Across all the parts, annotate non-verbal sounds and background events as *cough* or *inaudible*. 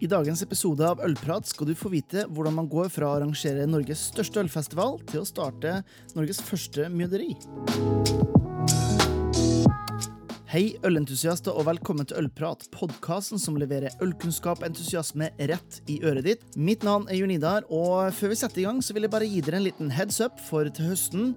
I dagens episode av Ølprat skal du få vite hvordan man går fra å arrangere Norges største ølfestival til å starte Norges første mjøderi. Hei, ølentusiaster, og velkommen til Ølprat, podkasten som leverer ølkunnskap og entusiasme rett i øret ditt. Mitt navn er Jonidar, og før vi setter i gang, så vil jeg bare gi dere en liten heads up, for til høsten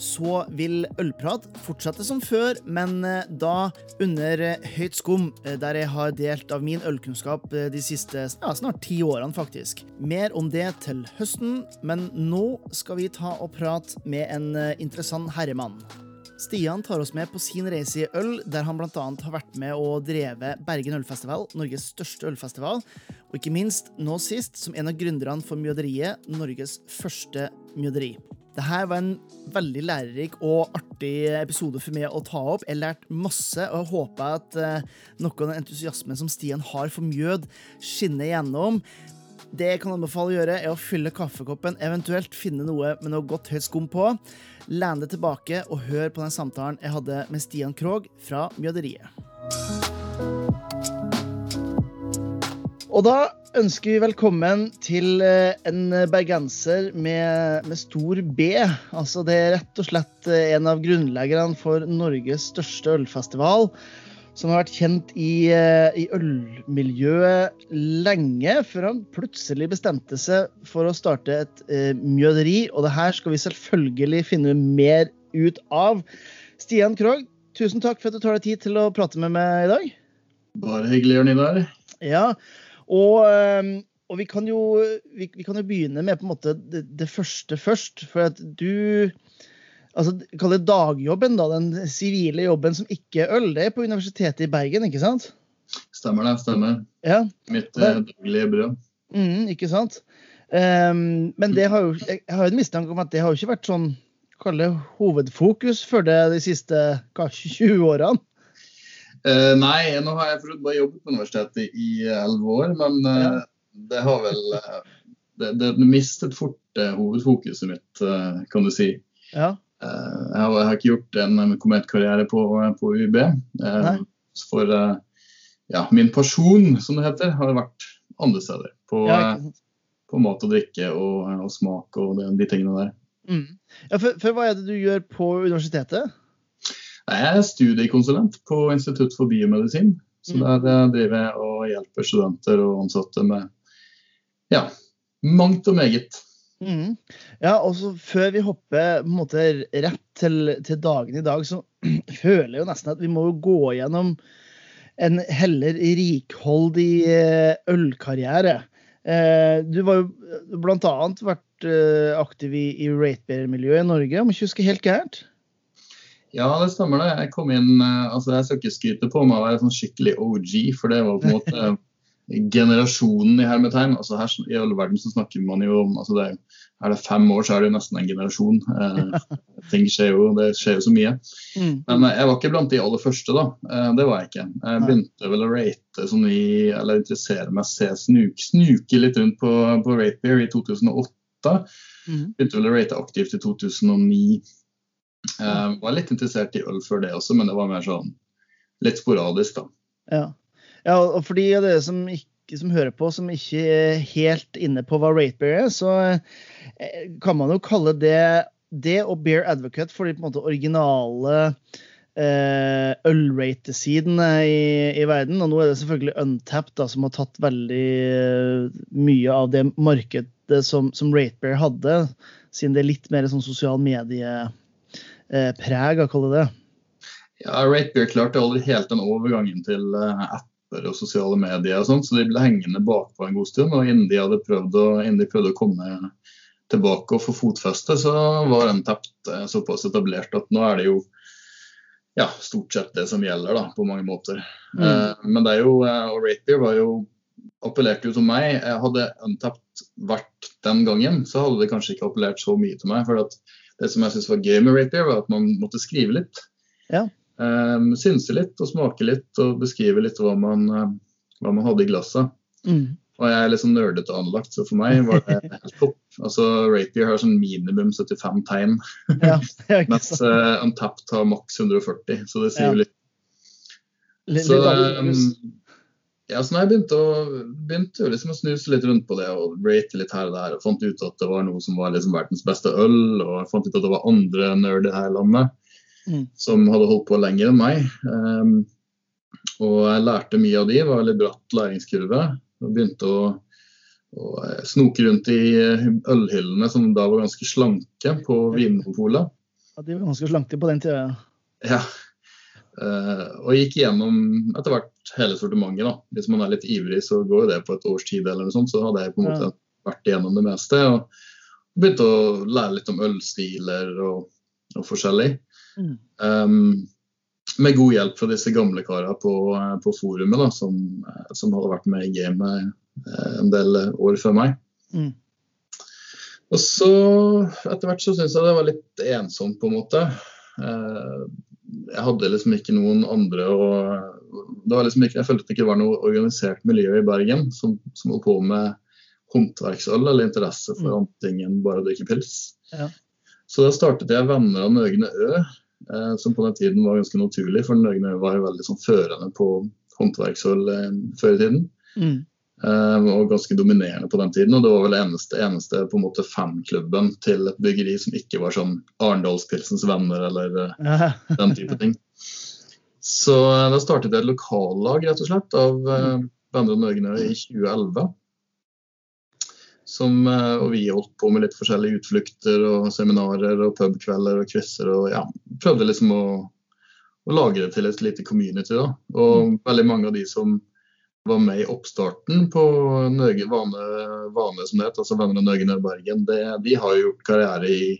så vil Ølprat fortsette som før, men eh, da under eh, høyt skum, eh, der jeg har delt av min ølkunnskap de siste ja, snart ti årene, faktisk. Mer om det til høsten, men nå skal vi ta og prate med en interessant herremann. Stian tar oss med på sin reise i øl, der han bl.a. har vært med og drevet Bergen ølfestival, Norges største ølfestival, og ikke minst nå sist som en av gründerne for Mjøderiet, Norges første mjøderi. Dette var en veldig lærerik og artig episode for meg å ta opp. Jeg har lært masse, og jeg håper at eh, noe av den entusiasmen som Stian har for mjød, skinner igjennom. Det jeg kan anbefale å gjøre, er å fylle kaffekoppen, eventuelt finne noe med noe godt høyt skum på. Len deg tilbake og hør på den samtalen jeg hadde med Stian Krogh fra Mjøderiet. Og da ønsker vi velkommen til eh, en bergenser med, med stor B. Altså det er rett og slett eh, en av grunnleggerne for Norges største ølfestival som har vært kjent i, eh, i ølmiljøet lenge, før han plutselig bestemte seg for å starte et eh, mjøderi. Og det her skal vi selvfølgelig finne mer ut av. Stian Krogh, tusen takk for at du tar deg tid til å prate med meg i dag. Bare hyggelig, Jørn Ivar. Ja, og, eh, og vi, kan jo, vi, vi, kan jo begynne med på en måte det, det første først. For at du altså, Kall det dagjobben, da, den sivile jobben som ikke er øl. Det er på Universitetet i Bergen, ikke sant? Stemmer det. stemmer. Ja. Mitt eh, daglige brød. Mm, ikke sant? Um, men det har jo, jeg har jo en mistanke om at det har jo ikke vært sånn kall det hovedfokus for det de siste kanskje 20 årene? Uh, nei, nå har jeg bare jobbet på universitetet i elleve år, men uh, det har vel uh, det, det, mistet fort hovedfokuset mitt, kan du si. Ja. Eh, jeg har, jeg har, ikke gjort en kometkarriere på, på UiB. Eh, for eh, ja, min person, som det heter, har vært andre steder. På, ja, på mat og drikke og, og smak og de, de tingene der. Mm. Ja, for, for, Hva er det du gjør på universitetet? Jeg er studiekonsulent på Institutt for biomedisin. Så mm. der driver jeg og hjelper studenter og ansatte med ja, mangt og meget. Mm. Ja, og så Før vi hopper på en måte rett til, til dagen i dag, så *clears throat* føler jeg jo nesten at vi må gå gjennom en heller rikholdig eh, ølkarriere. Eh, du var jo bl.a. vært eh, aktiv i, i ratebear-miljøet i Norge, om jeg ikke husker helt gærent? Ja, det stemmer det. Jeg kom inn, altså jeg skal ikke skryte på meg å være sånn skikkelig OG, for det var på en måte *laughs* generasjonen i hermetegn. altså her I all verden så snakker man jo om altså det, Er det fem år, så er det jo nesten en generasjon. Eh, *laughs* ting skjer jo, Det skjer jo så mye. Mm. Men jeg var ikke blant de aller første, da. Eh, det var jeg ikke. Jeg begynte vel å rate sånn i, eller interessere meg, se, snuk, snuke litt rundt på, på Rapier i 2008. Mm. Begynte vel å rate aktivt i 2009. Eh, var litt interessert i øl før det også, men det var mer sånn litt sporadisk, da. Ja. Ja, og for de som, som hører på, som ikke er helt inne på hva Ratebear er, så eh, kan man jo kalle det det og Bear Advocate for de på en måte originale eh, ølrate-sidene i, i, verden. Og nå er det selvfølgelig Untapped da, som har tatt veldig uh, mye av det markedet som, som Ratebear hadde, siden det er litt mer sånn sosial mediepreg, eh, å kalle det. Ja, Ratebear klarte aldri helt den overgangen til uh, apper og sosiale medier og sånt, så de ble hengende bakpå en god stund. Og innen de hadde prøvd å, de prøvde å komme tilbake og få fotfeste, så var den tapt eh, såpass etablert at nå er det jo ja, stort sett det som gjelder, da, på mange måter. Mm. Eh, men det er jo, eh, og Rapier var jo appellerte jo til meg. Hadde Untapped vært den gangen, så hadde det kanskje ikke appellert så mye til meg. For det som jeg syntes var gøy med Rapier, var at man måtte skrive litt. Ja. Um, synse litt og smake litt og beskrive litt hva man, uh, hva man hadde i glasset. Mm. Og jeg er litt sånn nerdete anlagt, så for meg var det *laughs* helt topp. Altså, Rapier har sånn minimum 75 tegn, ja, *laughs* mens uh, Untapped har maks 140. Så det sier jo litt. litt. Så, um, Ja, så jeg begynte å, begynte liksom å snuse litt rundt på det og rate litt her og der, og fant ut at det var noe som var liksom verdens beste øl, og fant ut at det var andre nerder her i landet Mm. som hadde holdt på lenger enn meg. Um, og jeg lærte mye av de, det var en veldig bratt læringskurve. Og begynte å, å snoke rundt i ølhyllene som da var ganske slanke på Vinmonopolet. Ja, de var ganske slanke på den tida. Ja. Uh, og gikk gjennom etter hvert hele sortimentet. da. Hvis man er litt ivrig, så går jo det på et års tid eller noe sånt. Så hadde jeg på en måte Ja. vært igjennom det meste. Og begynte å lære litt om ølstiler og, og forskjellig. Mm. Um, med god hjelp fra disse gamle karene på, på forumet, da, som, som hadde vært med i gamet eh, en del år før meg. Mm. Og så etter hvert så syntes jeg det var litt ensomt, på en måte. Eh, jeg hadde liksom ikke noen andre og det var liksom ikke, Jeg følte det ikke var noe organisert miljø i Bergen som, som holdt på med håndverksøl eller interesse for Mm. annet enn bare å drikke pils. Ja. Så da startet jeg Venner av Nøgne Ø, som på den tiden var ganske naturlig, for Norge var jo veldig sånn førende på håndverksøl eh, før i tiden. Mm. Eh, og ganske dominerende på den tiden. Og det var vel eneste, eneste på en måte fanklubben til et byggeri som ikke var sånn Arendalspilsens venner eller eh, *laughs* den type ting. Så eh, da startet jeg et lokallag rett og slett av uh, Venner og Nøgne i 2011. Som, eh, og vi holdt på med litt forskjellige utflukter og seminarer og pubkvelder og quizer. Og ja, prøvde liksom å, å lage det til et lite community. da. Og veldig mange av de som var med i oppstarten på Nøge, Vane, Vane som det het, altså Venner og Nøgne Bergen, det, de har jo gjort karriere i,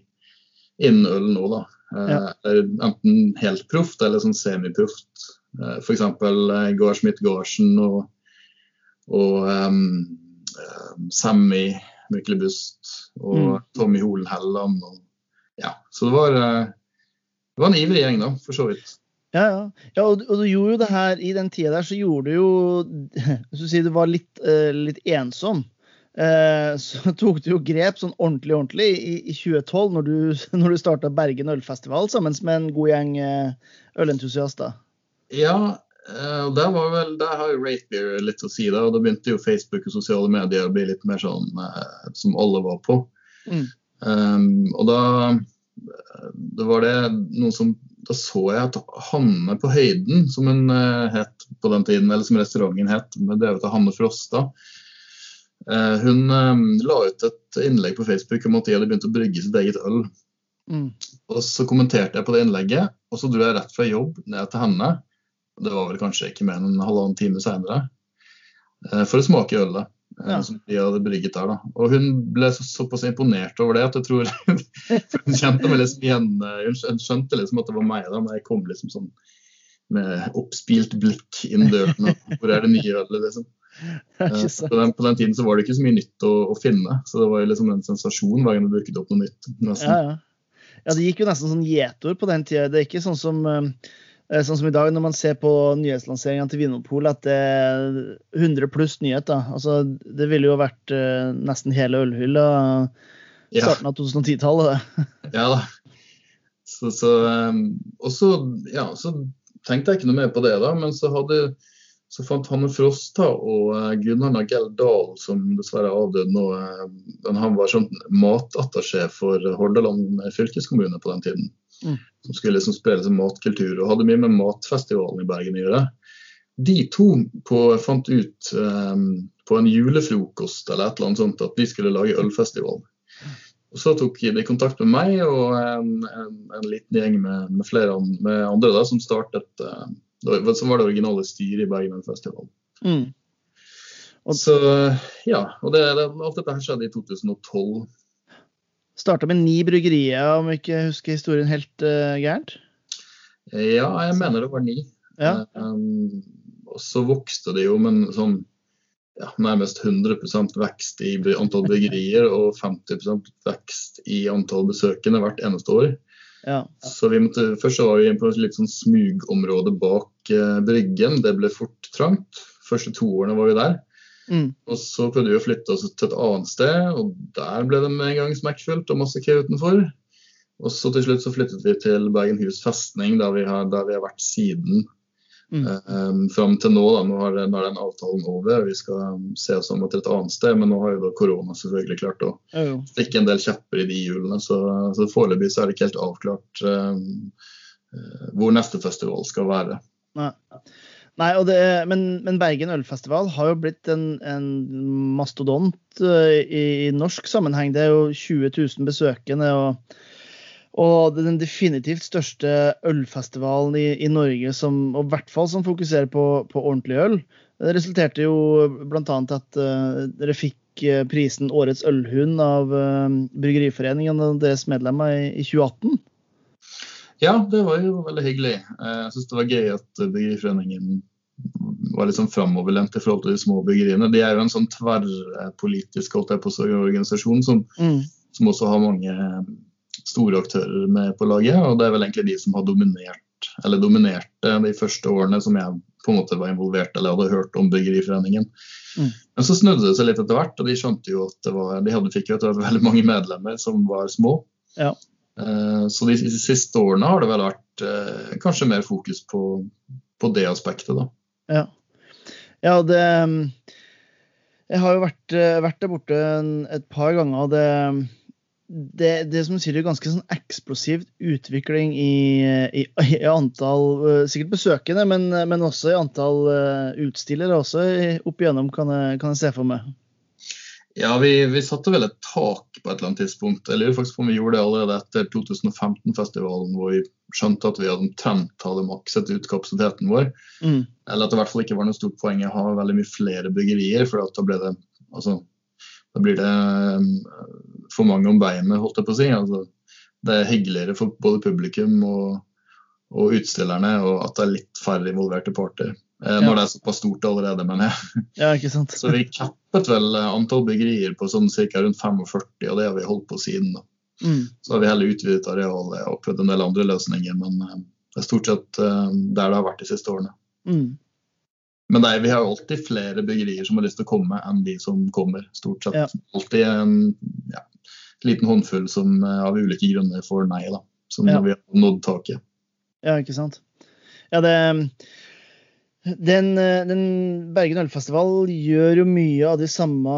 innen øl nå, da. Eh, Ja. Eh, Enten helt proft eller sånn semiproft. Eh, F.eks. Eh, Gard Schmidt Garsen og, og eh, Sammy Myklebust og Mm. Tommy Holen Helland. Ja. Så det var, eh, det var en ivrig gjeng, da, for så vidt. Ja, ja. ja og, og du gjorde jo det her i den tida der, så gjorde du jo Hvis du sier du var litt, uh, litt ensom, eh, så *laughs* tok du jo grep sånn ordentlig ordentlig i, i 2012, når du, *laughs* når du starta Bergen ølfestival sammen med en god gjeng ølentusiaster. Ja, og der, var vel, der har jo Ratebeer litt å si. da, og Da begynte jo Facebook og sosiale medier å bli litt mer sånn eh, som alle var på. Mm. Um, og da, da var det noen som Da så jeg at Hanne på Høyden, som hun eh, het på den tiden, eller som restauranten het, med drevet av Hanne Frosta, eh, hun eh, la ut et innlegg på Facebook om at de hadde begynt å brygge sitt eget øl. Mm. Og så kommenterte jeg på det innlegget, og så dro jeg rett fra jobb ned til henne. Det var vel kanskje ikke mer enn en halvannen time seinere. For å smake ølet eh, Ja. som de hadde brygget der. da. Og hun ble så, såpass imponert over det at jeg tror *laughs* Hun kjente liksom igjen. eh, Hun skjønte liksom at det var meg da, men jeg kom liksom sånn med oppspilt blikk inn døren. og *laughs* Hvor er det nye ølet, liksom. Eh, På den, på den tiden så var det ikke så mye nytt å, å finne, så det var liksom en sensasjon hver gang det dukket opp noe nytt. nesten. Ja, ja. ja, det gikk jo nesten sånn gjetord på den tida. Det er ikke sånn som eh, Sånn som i dag når man ser på nyhetslanseringen til Vinopol, at det er 100 pluss nyheter. Altså, det ville jo vært uh, nesten hele ølhylla i starten av 2010-tallet. *laughs* Ja da. Så, så, um, og så, ja, så tenkte jeg ikke noe mer på det, da. Men så, hadde, så fant Hanne Frosta og eh, Gunnar Nagell Dahl, som dessverre er avdød nå, eh, han var sånn matattaché for Hordaland fylkeskommune på den tiden. Mm. Som skulle liksom spille som matkultur og hadde mye med matfestivalen i Bergen å gjøre. De to på, fant ut um, på en julefrokost eller et eller annet sånt at de skulle lage ølfestival. Og Så tok de kontakt med meg og en, en, en liten gjeng med, med flere med andre da, som startet uh, Som var det originale styret i Bergen Ølfestival. Mm. Og- Så ja, og det, det, alt dette her skjedde i 2012. Starta med ni bryggerier, om jeg ikke husker historien helt uh, gærent. Ja, jeg mener det var ni. Ja. Um, og så vokste det jo med sånn ja, nærmest 100% vekst i antall bryggerier og 50% vekst i antall besøkende hvert eneste år. ja. Så vi måtte, Først så var vi på et litt sånn smugområde bak eh, Bryggen. Det ble fort trangt. Første to årene var vi der. Mm. Og så prøvde vi å flytte oss til et annet sted, og der ble det med en gang smekkfullt og masse kø utenfor. Og så til slutt så flyttet vi til Bergenhus festning, der vi har, der vi har vært siden. Mm. Um, Fram til nå, da, nå det, nå er den avtalen over, vi skal se oss om etter et annet sted. Men nå har jo da korona selvfølgelig klart å stikke en del kjepper i de hjulene. Så, så foreløpig så er det ikke helt avklart um, eh, hvor neste festival skal være. Nei. Nei, det, men, men Bergen ølfestival har jo blitt en, en mastodont eh, i, i norsk sammenheng. Det er jo 20 000 besøkende. og og den definitivt største ølfestivalen i, i Norge, som, og i hvert fall som fokuserer på, på ordentlig øl. Det resulterte jo bl.a. at uh, dere fikk uh, prisen Årets ølhund av uh, Bryggeriforeningen og deres medlemmer i, i 2018. Ja, det var jo veldig hyggelig. Jeg syns det var gøy at Bryggeriforeningen var litt sånn framoverlent i forhold til de små bryggeriene. De er jo en sånn tverrpolitisk organisasjon som, Mm. som også har mange store aktører med på laget. Og det er vel egentlig de som har dominert, eller dominerte de første årene som jeg på en måte var involvert eller hadde hørt om Bryggeriforeningen. Mm. Men så snudde det seg litt etter hvert, og de skjønte jo at det var, de hadde fikk jo etter hvert veldig mange medlemmer som var små. Ja. Eh, Så de siste årene har det vel vært eh, kanskje mer fokus på, på det aspektet, da. Ja, ja det Jeg har jo vært, eh, vært der borte et par ganger. det, det, det som du sier, er ganske sånn eksplosivt utvikling i, i, i antall eh, sikkert besøkende, men, men også i antall eh, utstillere også opp igjennom, kan jeg, kan jeg se for meg. Ja, vi, vi satte vel et tak på et eller annet tidspunkt. Jeg lurer faktisk på om vi gjorde det allerede etter 2015-festivalen, hvor vi skjønte at vi hadde omtrent hadde makset ut kapasiteten vår. Mm. Eller at det i hvert fall ikke var noe stort poeng å ha veldig mye flere byggerier, for da det altså, da blir det um, for mange om beinet, holdt jeg på å si. Altså, det er hyggeligere for både publikum og, og utstillerne, og at det er litt færre involverte parter. Eh, Ja. Det er såpass stort allerede, mener jeg. *laughs* Ja, ikke sant? Så vi kappet vel eh, antall byggerier på sånn ca. rundt 45, og det har vi holdt på siden. da. Mm. Så har vi heller utvidet arealet og prøvd en del andre løsninger, men eh, det er stort sett der det har vært de siste årene. Mm. Men nei, vi har jo alltid flere byggerier som har lyst til å komme, enn de som kommer. stort sett. Ja. Alltid en ja, liten håndfull som av ulike grunner får nei, da. Som Ja. vi har nådd taket. Ja, ikke sant. Ja, det den, eh, den Bergen ølfestival gjør jo mye av de samme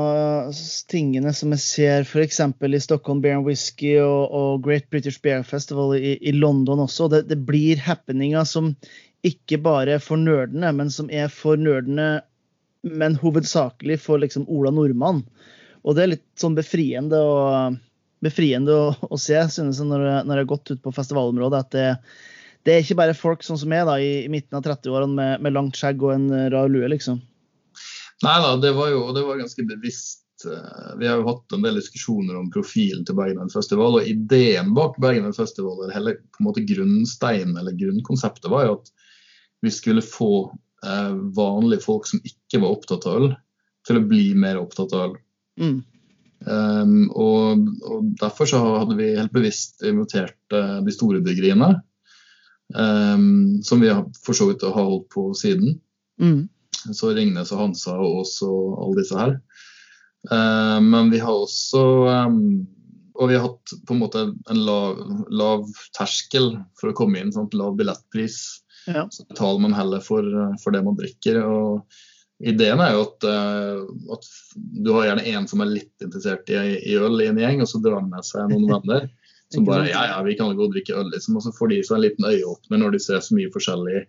tingene som jeg ser f.eks. i Stockholm Beer and Whisky og, og Great British Beer Festival i, i London også. Det, det blir happeninger som ikke bare er for nerdene, men som er for nerdene, men hovedsakelig for liksom Ola Nordmann. Og det er litt sånn befriende å, befriende å, å se, synes jeg, når, jeg- har gått ut på festivalområdet, at det, det er ikke bare folk sånn som meg da, i, i midten av 30-årene med, med langt skjegg og en eh, rar lue, liksom. Nei da, det var jo det var ganske bevisst. eh, Vi har jo hatt en del diskusjoner om profilen til Bergen Festival, og ideen bak Bergen Festival, eller hele på en måte grunnsteinen eller grunnkonseptet, var jo at vi skulle få eh, vanlige folk som ikke var opptatt av øl, til å bli mer opptatt av øl. Mm. Um, og, og Derfor så hadde vi helt bevisst invitert uh, de store bryggeriene, um, som vi har for så vidt har holdt på siden. Mm. Så Ringnes og Hansa og oss og alle disse her. Eh, men vi har også um, Og vi har hatt på en måte en lav, lav terskel for å komme inn. Sant? Lav billettpris. Ja. Så betaler man heller for, for det man drikker. og Ideen er jo at, uh, at du har gjerne en som er litt interessert i, i øl i en gjeng, og så drar han med seg noen *laughs* venner. Som bare ja, ja, vi kan gå og drikke øl, liksom. Og så får de seg en liten øyeåpner når de ser så mye forskjellig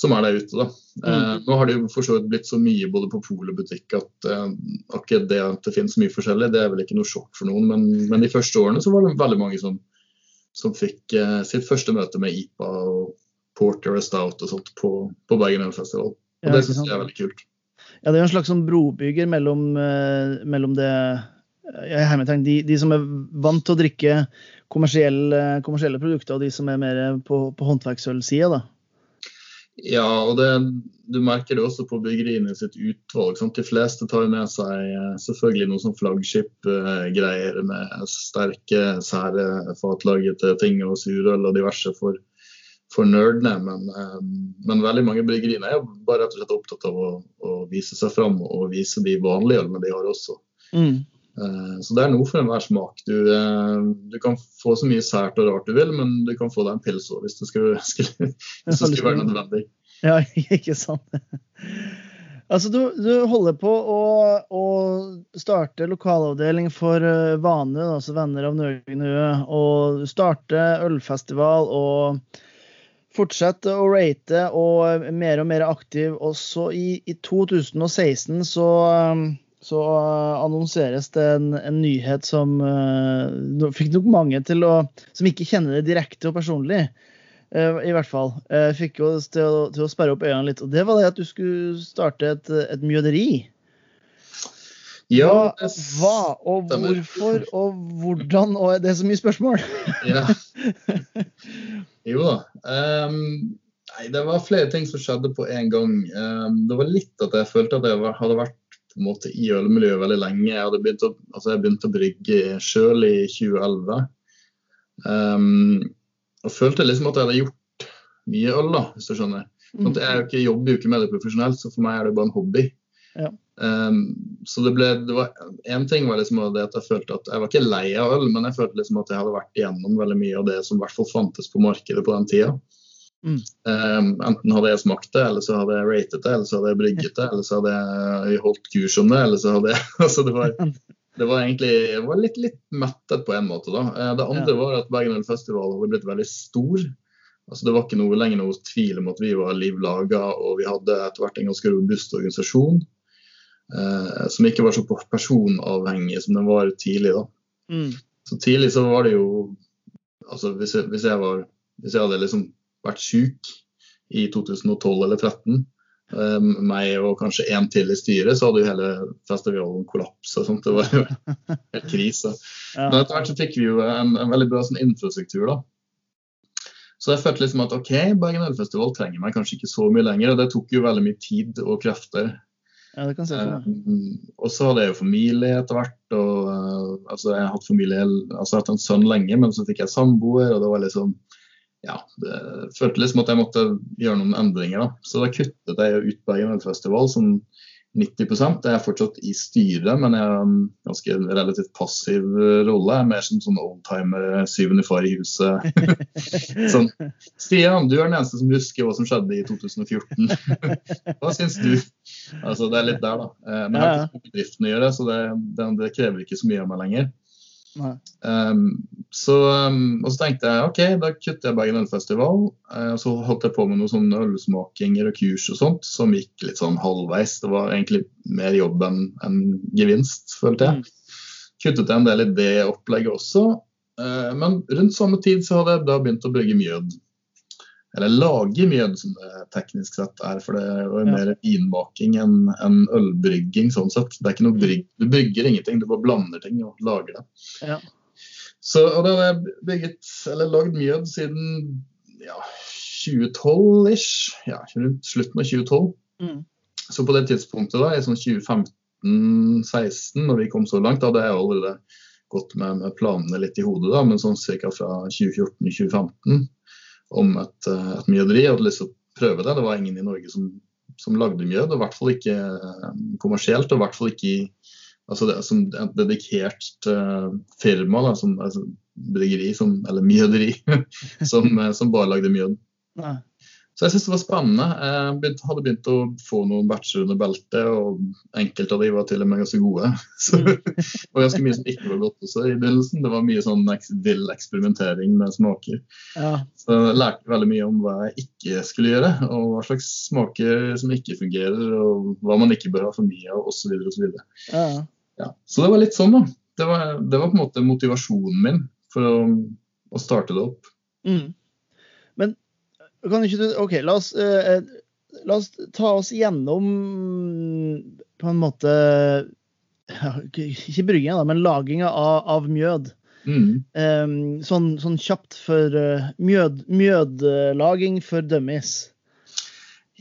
som er der ute. da. Eh, nå har det jo for så vidt blitt så mye både på pol og butikk at eh, akkurat det at det finnes mye forskjellig, det er vel ikke noe sjokk for noen. Men, men de første årene så var det veldig mange som, som fikk eh, sitt første møte med IPA og Porter og Stout og sånt på, på Bergen Ølfestival. Og Ja, det syns jeg er veldig kult. Ja, det er en slags sånn brobygger mellom, eh, mellom det de, de som er vant til å drikke kommersielle, kommersielle produkter, og de som er mer på, på håndverksølsida. da. Ja, og det, du merker det også på bryggeriene sitt utvalg. Sant? De fleste tar med seg eh, selvfølgelig noen sånn flaggskipgreier med sterke, sære fatlagete ting og surøl og diverse for, for nerdene. Men, eh, men veldig mange bryggerier er bare rett og slett opptatt av å, å vise seg fram og vise de vanlige ølene de har også. Mm. Eh, Så det er noe for enhver smak. Du, eh, du kan få så mye sært og rart du vil, men du kan få deg en pils òg hvis det skulle, *laughs* skulle, hvis det skulle være nødvendig. *laughs* Ja, ikke sant. Altså, du, du holder på å, å starte lokalavdeling for uh, Vane, altså Venner av Nøgnø, og starte ølfestival og fortsette å rate og mer og mer aktiv. Og så i, i 2016 så, så annonseres det en, en nyhet som uh, fikk nok mange til å Som ikke kjenner det direkte og personlig. Uh, I hvert fall. Uh, fikk oss til å, til å sperre opp øynene litt. Og det var det at du skulle starte et, et mjøderi. Ja, hva, og hvorfor og hvordan og Det er så mye spørsmål! *laughs* ja. Jo da. Um, nei, det var flere ting som skjedde på en gang. Um, det var litt at jeg følte at jeg var, hadde vært på en måte i ølmiljøet veldig lenge. Jeg hadde begynt å, altså jeg begynte å brygge sjøl i 2011. Um, og følte liksom at jeg hadde gjort mye øl, da, hvis du skjønner. Sånn jeg ikke, jobber jo ikke med det profesjonelt, så for meg er det bare en hobby. Ja. Um, så det ble, det var, En ting var liksom det at jeg følte at jeg var ikke lei av øl, men jeg følte liksom at jeg hadde vært igjennom veldig mye av det som i hvert fall fantes på markedet på den tida. Mm. Um, enten hadde jeg smakt det, eller så hadde jeg ratet det, eller så hadde jeg brygget det, eller så hadde jeg holdt kurs om det. eller så hadde jeg, *laughs* altså det var, det var egentlig jeg var litt, litt mettet på en måte. da. Uh, det andre var at Bergen Ølfestival hadde blitt veldig stor. Altså Det var ikke noe, lenger noe tvil om at vi var liv laga, og vi hadde etter hvert en ganske robust organisasjon. eh, som ikke var så personavhengig som den var tidlig. da. Mm. Så tidlig så var det jo altså Hvis jeg, hvis jeg, var, hvis jeg hadde liksom vært syk i 2012 eller 2013, um, meg og kanskje én til i styret, så hadde jo hele festivalen kollapsa. Det var jo *laughs* helt krise. Men etter hvert så fikk vi jo en, en veldig bra sånn infrastruktur. da. Så jeg følte liksom at OK, Bergen Ølfestival trenger meg kanskje ikke så mye lenger. Og det tok jo veldig mye tid og krefter. ja, det kan se for. Um, og så hadde jeg jo familie etter hvert. og uh, altså Jeg har hatt familie, altså jeg har hatt en sønn lenge, men så fikk jeg samboer. og det var liksom ja, det, følte liksom at jeg måtte gjøre noen endringer. da. Så da kuttet jeg ut Bergen Ølfestival som 90% Jeg er fortsatt i styret, men jeg har en ganske relativt passiv uh, rolle. Jeg er mer som sånn oldtimer, syvende far i huset. *laughs* sånn, Stian, du er den eneste som husker hva som skjedde i 2014. *laughs* hva syns du? Altså, Det er litt der, da. Eh, Men jeg har ikke med bedriften å gjøre, så det, det, det krever ikke så mye av meg lenger. Um, så, um, og så tenkte jeg OK, da kutter jeg Bergen Ølfestival. Uh, så holdt jeg på med noen sånne ølsmakinger og kurs og sånt, som gikk litt sånn halvveis. Det var egentlig mer jobb enn en gevinst, følte jeg. Kuttet jeg en del i det opplegget også. Uh, men rundt samme tid så hadde jeg da begynt å brygge mjød. Eller lage mjød, som det teknisk sett er. For det er jo mer vinbaking enn en ølbrygging. sånn sett. Det er ikke noe Mm. brygg, Du brygger ingenting, du bare blander ting og lager det. Ja. Så, og da har jeg bygget, eller lagd mjød siden ja, 2012-ish. Ja, rundt slutten av 2012. Mm. Så på det tidspunktet, da, i sånn 2015-16, når vi kom så langt, da hadde jeg allerede gått med, med planene litt i hodet, da, men sånn ca. fra 2014-2015 om et, eh, et mjøderi. Jeg hadde lyst til å prøve det. Det var ingen i Norge som, som lagde mjød, og i hvert fall ikke eh, kommersielt. Og i hvert fall ikke i altså det, som et dedikert eh, firma, da, som, altså, bryggeri, som, eller mjøderi, *laughs* som, som bare lagde mjød. Nei. Så jeg syntes det var spennende. Jeg begynte, hadde begynt å få noen batcher under beltet, og enkelte av de var til og med ganske gode. *laughs* Så det var ganske mye som ikke var godt også i begynnelsen. Det var mye sånn vill eksperimentering med smaker. Ja. Så jeg lærte veldig mye om hva jeg ikke skulle gjøre, og hva slags smaker som ikke fungerer, og hva man ikke bør ha for mye av, osv. osv. Ja. Ja. Så det var litt sånn, da. Det var, det var på en måte motivasjonen min for å, å starte det opp. Mm. Kan ikke du OK, la oss, eh, la oss ta oss gjennom på en måte Ikke brygginga, da, men laginga av, av mjød. Mm. Um, sånn, sånn kjapt for uh, mjød, mjødlaging for dummies.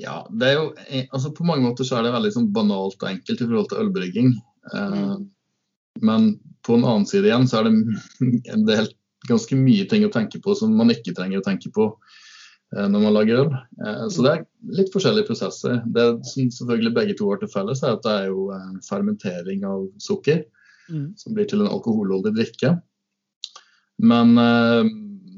Ja, det er jo, eh, altså På mange måter så er det veldig sånn banalt og enkelt i forhold til ølbrygging. Eh, Men på en annen side igjen så er det *laughs* en del ganske mye ting å tenke på som man ikke trenger å tenke på eh, når man lager øl. Eh, Så det er litt forskjellige prosesser. Det som selvfølgelig begge to har til felles, er at det er jo eh, fermentering av sukker Mm. som blir til en alkoholholdig drikke. Men eh,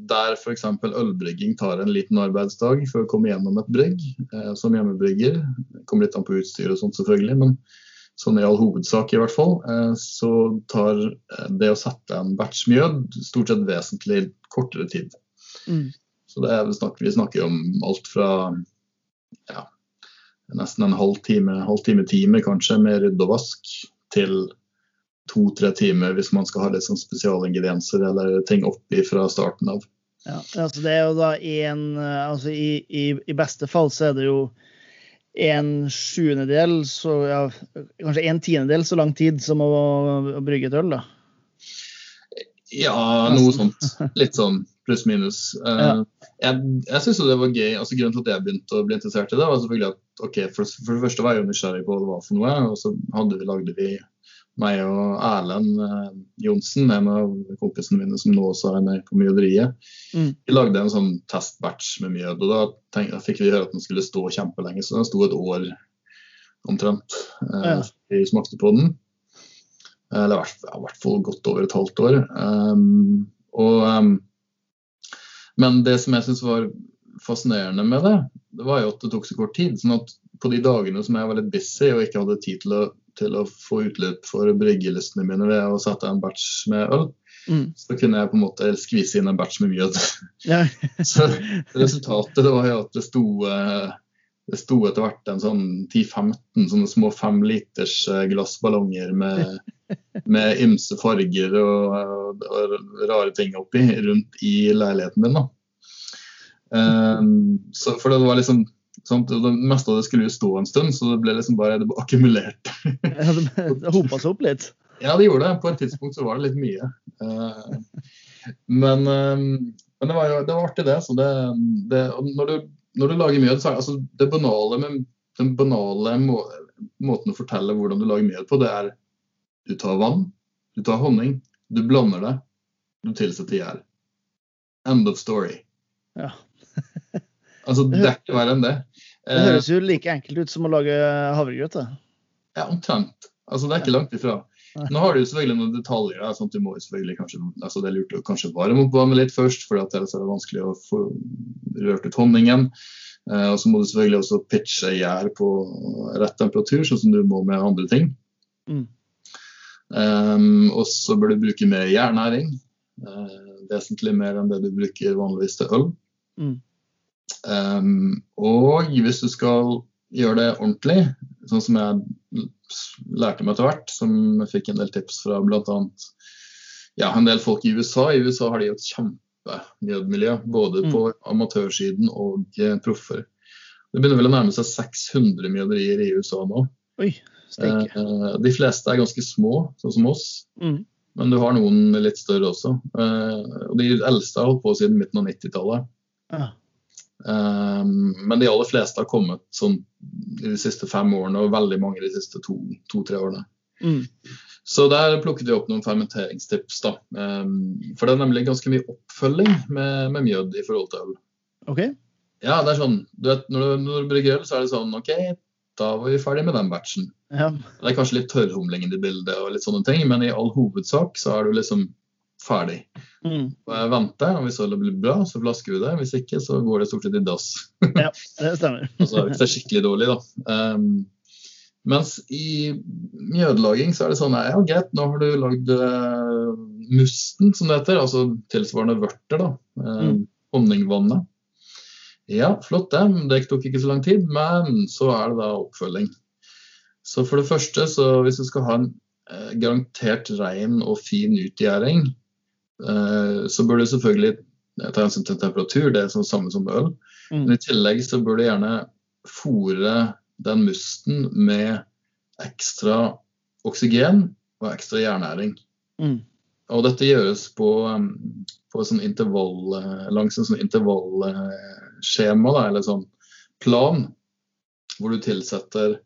der f.eks. ølbrygging tar en liten arbeidsdag for å komme gjennom et brygg eh, som hjemmebrygger. Kommer litt an på utstyr og sånt selvfølgelig, men sånn i all hovedsak i hvert fall, eh, så tar eh, det å sette en batch mjød stort sett vesentlig kortere tid. Mm. Så det vi, snakker, snakker om alt fra ja, nesten en halv time, halv time, time kanskje, med rydde og vask, til to-tre timer hvis man skal ha litt sånn spesialingredienser eller ting oppi fra starten av. Ja, altså det er jo da en altså i, i, i, beste fall så er det jo en sjuendedel, så ja, kanskje en tiendedel så lang tid som å, å brygge et øl, da? Ja, noe sånt. Litt sånn pluss-minus. *laughs* Ja. Jeg, jeg syns det var gøy. altså Grunnen til at jeg begynte å bli interessert i det, var selvfølgelig at ok, for, for det første var jeg jo nysgjerrig på hva det var for noe. Og så hadde vi, lagde vi meg og Erlend eh, Johnsen, en av kompisene mine som nå også er med på mjøderiet, mm. vi lagde en sånn testbatch med mjød. og Da, tenk, da fikk vi høre at den skulle stå kjempelenge, så den sto et år omtrent. Eh, ja. Vi smakte på den. Eller i hvert fall godt over et halvt år. Um, og, um, men det som jeg syns var fascinerende med det, det var jo at det tok så kort tid. sånn at på de dagene som jeg var litt busy og ikke hadde tid til å til å få utløp for bryggelystene mine ved å sette en batch med øl. Mm. Så kunne jeg på en måte skvise inn en batch med mjød. Ja. *laughs* så resultatet var jo at det sto, eh, det sto etter hvert en sånn 10-15 sånne små femliters eh, glassballonger med, *laughs* med ymse farger og, og, rare ting oppi rundt i leiligheten min. Um, så, for det var liksom Sånn, det meste av det skulle jo stå en stund, så det ble liksom bare det ble akkumulert. det hopa seg opp litt? Ja, det gjorde det. På et tidspunkt så var det litt mye. Uh, men, um, men, det var jo det var artig, det. Så det, det når, du, når, du, lager mjød, så altså, det banale med den banale må, måten å fortelle hvordan du lager mjød på, det er du tar vann, du tar honning, du blander det, du tilsetter gjær. End of story. Ja. *laughs* Altså, det er ikke verre enn det. Det høres jo like enkelt ut som å lage havregrøt. Ja, omtrent. Altså, det er ikke langt ifra. Nå har du selvfølgelig noen detaljer. sånn at du må selvfølgelig kanskje, altså Det er lurt å kanskje varme opp vannet litt først, for det er det vanskelig å få rørt ut honningen. Eh, og så må du selvfølgelig også pitche gjær på rett temperatur, sånn som du må med andre ting. Mm. Um, og så bør du bruke mer gjærnæring. Uh, vesentlig mer enn det du bruker vanligvis til øl. Mm. Um, og hvis du skal gjøre det ordentlig, sånn som jeg lærte meg etter hvert, som jeg fikk en del tips fra bl.a. Ja, en del folk i USA. I USA har de jo et kjempemjødmiljø, både mm. på amatørsiden og eh, proffer. Det begynner vel å nærme seg 600 mjøderier i USA nå. Oi, eh, de fleste er ganske små, sånn som oss. Mm. Men du har noen litt større også. Eh, og De eldste har holdt på siden midten av 90-tallet. Ja. Um, men de aller fleste har kommet sånn i de siste fem årene, og veldig mange de siste to-tre to, årene. Mm. Så der plukket vi opp noen fermenteringstips. da. Um, for det er nemlig ganske mye oppfølging med, med mjød i forhold til øl. Okay. Ja, det er sånn, du vet, Når du, når du brygger øl, så er det sånn OK, da var vi ferdig med den batchen. Ja. Det er kanskje litt tørrhumling i bildet, og litt sånne ting, men i all hovedsak så er du liksom ferdig. Mm. Jeg venter, og hvis det blir bra, så flasker vi det. Hvis ikke, så går det stort sett i dass. *laughs* ja, det stemmer. altså, hvis det er skikkelig dårlig, da. Um, mens i mjødlaging så er det sånn ja greit, nå har du lagd uh, musten, som det heter. Altså tilsvarende vørter, da. Mm. Honningvannet. Ja, flott det. Det tok ikke så lang tid. Men så er det da oppfølging. Så for det første, så hvis du skal ha en eh, garantert ren og fin utgjæring, så bør du selvfølgelig ta hensyn til temperatur, det er sånn samme som øl. Mm. Men i tillegg så bør du gjerne fòre den musten med ekstra oksygen og ekstra jernæring. Mm. Og dette gjøres på, um, på sånn intervall, eh, langs en sånn intervallskjema, eller sånn plan, hvor du tilsetter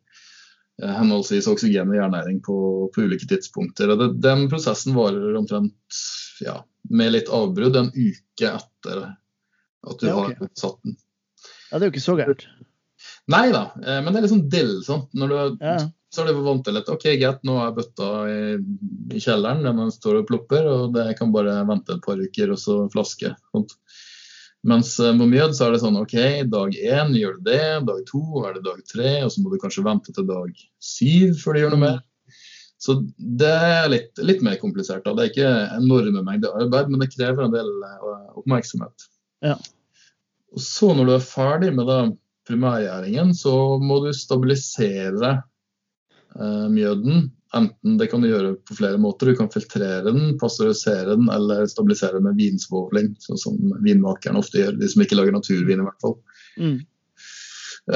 eh, henholdsvis oksygen og jernæring på, på ulike tidspunkter. Og det, den prosessen varer omtrent ja, med litt avbrudd en uke etter at du ja, okay. har satt den. Ja, Det er jo ikke så gærent. Nei da, eh, men det er litt sånn dill. Sant? Når du, ja. Så er du vant til at OK, greit, nå er bøtta i, i kjelleren, den står og plopper, og det kan bare vente et par uker og så flaske. Sånt. Mens med på mjød så er det sånn OK, dag én gjør du det, dag to er det dag tre, og så må du kanskje vente til dag syv før du gjør noe mer. Så det er litt, litt mer komplisert. da. Det er ikke enorme mengder arbeid, men det krever en del eh, oppmerksomhet. Ja. Og så når du er ferdig med da primærgjæringen, så må du stabilisere eh, mjøden. Enten det kan du gjøre på flere måter. Du kan filtrere den, pasteurisere den eller stabilisere den med vinsvovling, sånn som vinmakerne ofte gjør. De som ikke lager naturvin, i hvert fall. Mm.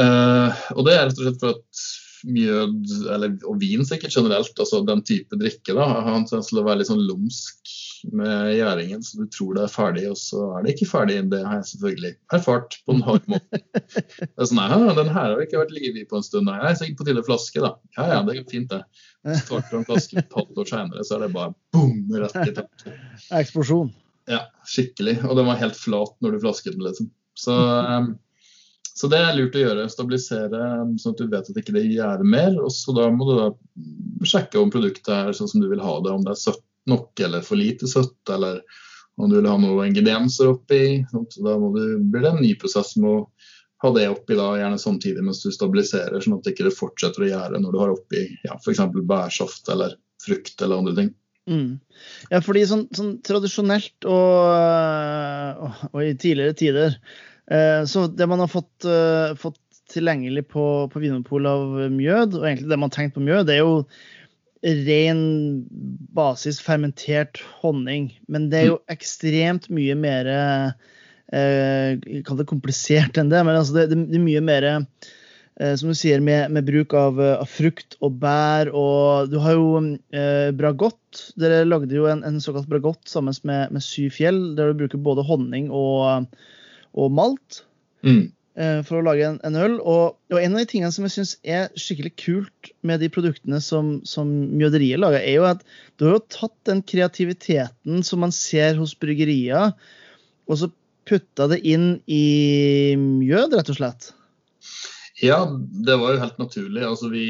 Eh, og det er rett og slett for at mjød, eller, og vin sikkert generelt, altså den type drikke, da, har en tendens til å være litt sånn lumsk med gjæringen, så du tror det er ferdig, og så er det ikke ferdig. Det har jeg selvfølgelig erfart på en hard måte. *laughs* Det er sånn, ja, Den her har ikke vært liv i på en stund. Jeg er sikkert på tide flaske, da. Ja ja, det er fint, det. Så tar du en flaske et halvt år senere, så er det bare boom, rett i taket. Eksplosjon. Ja, skikkelig. Og den var helt flat når du flasket den, liksom. Så, um, *laughs* så det er lurt å gjøre. Stabilisere sånn at du vet at ikke det gjærer mer. Og så da må du da sjekke om produktet er sånn som du vil ha det. Om det er søtt nok eller for lite søtt, eller om du vil ha noen ingredienser oppi. Så da du, blir det en ny prosess med å ha det oppi da, gjerne samtidig mens du stabiliserer, sånn at det ikke fortsetter å gjære når du har oppi ja, f.eks. bærsaft eller frukt eller andre ting. Mm. Ja, fordi sånn, sånn tradisjonelt og, og, og, i tidligere tider Så det man har fått, uh, fått tilgjengelig på, på Vinmonopol av mjød, og egentlig det man har tenkt på mjød, det er jo ren basis fermentert honning. Men det er jo ekstremt mye mer eh, Kall det komplisert enn det, men altså det, det, er mye mer eh, som du sier, med, med bruk av, av, frukt og bær. Og du har jo eh, bragott. Dere lagde jo en, en såkalt bragott sammen med, med Syv fjell, der du bruker både honning og, og malt. Mm. Eh, for å lage en, en øl. Og, og, en av de tingene som jeg syns er skikkelig kult med de produktene som, som mjøderiet lager, er jo at du har jo tatt den kreativiteten som man ser hos bryggerier, og så putta det inn i mjød, rett og slett. Ja, det var jo helt naturlig. Altså vi,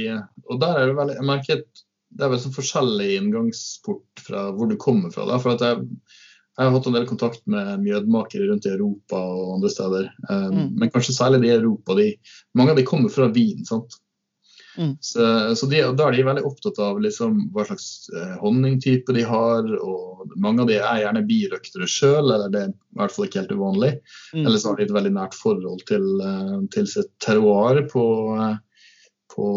og der er det veldig, jeg merker det er vel sånn forskjellig inngangsport fra hvor du kommer fra. Da, for jeg jeg har hatt en del kontakt med mjødmakere rundt i Europa og andre steder. Um, mm. Men kanskje særlig de i Europa. De, mange av de kommer fra Wien. sant? Mm. Så, så de, da er de veldig opptatt av liksom, hva slags eh, honningtype de har. og Mange av de er gjerne birøktere sjøl, eller det er i hvert fall ikke helt uvanlig. Mm. Eller så har de et veldig nært forhold til, uh, til sitt terroir på, på,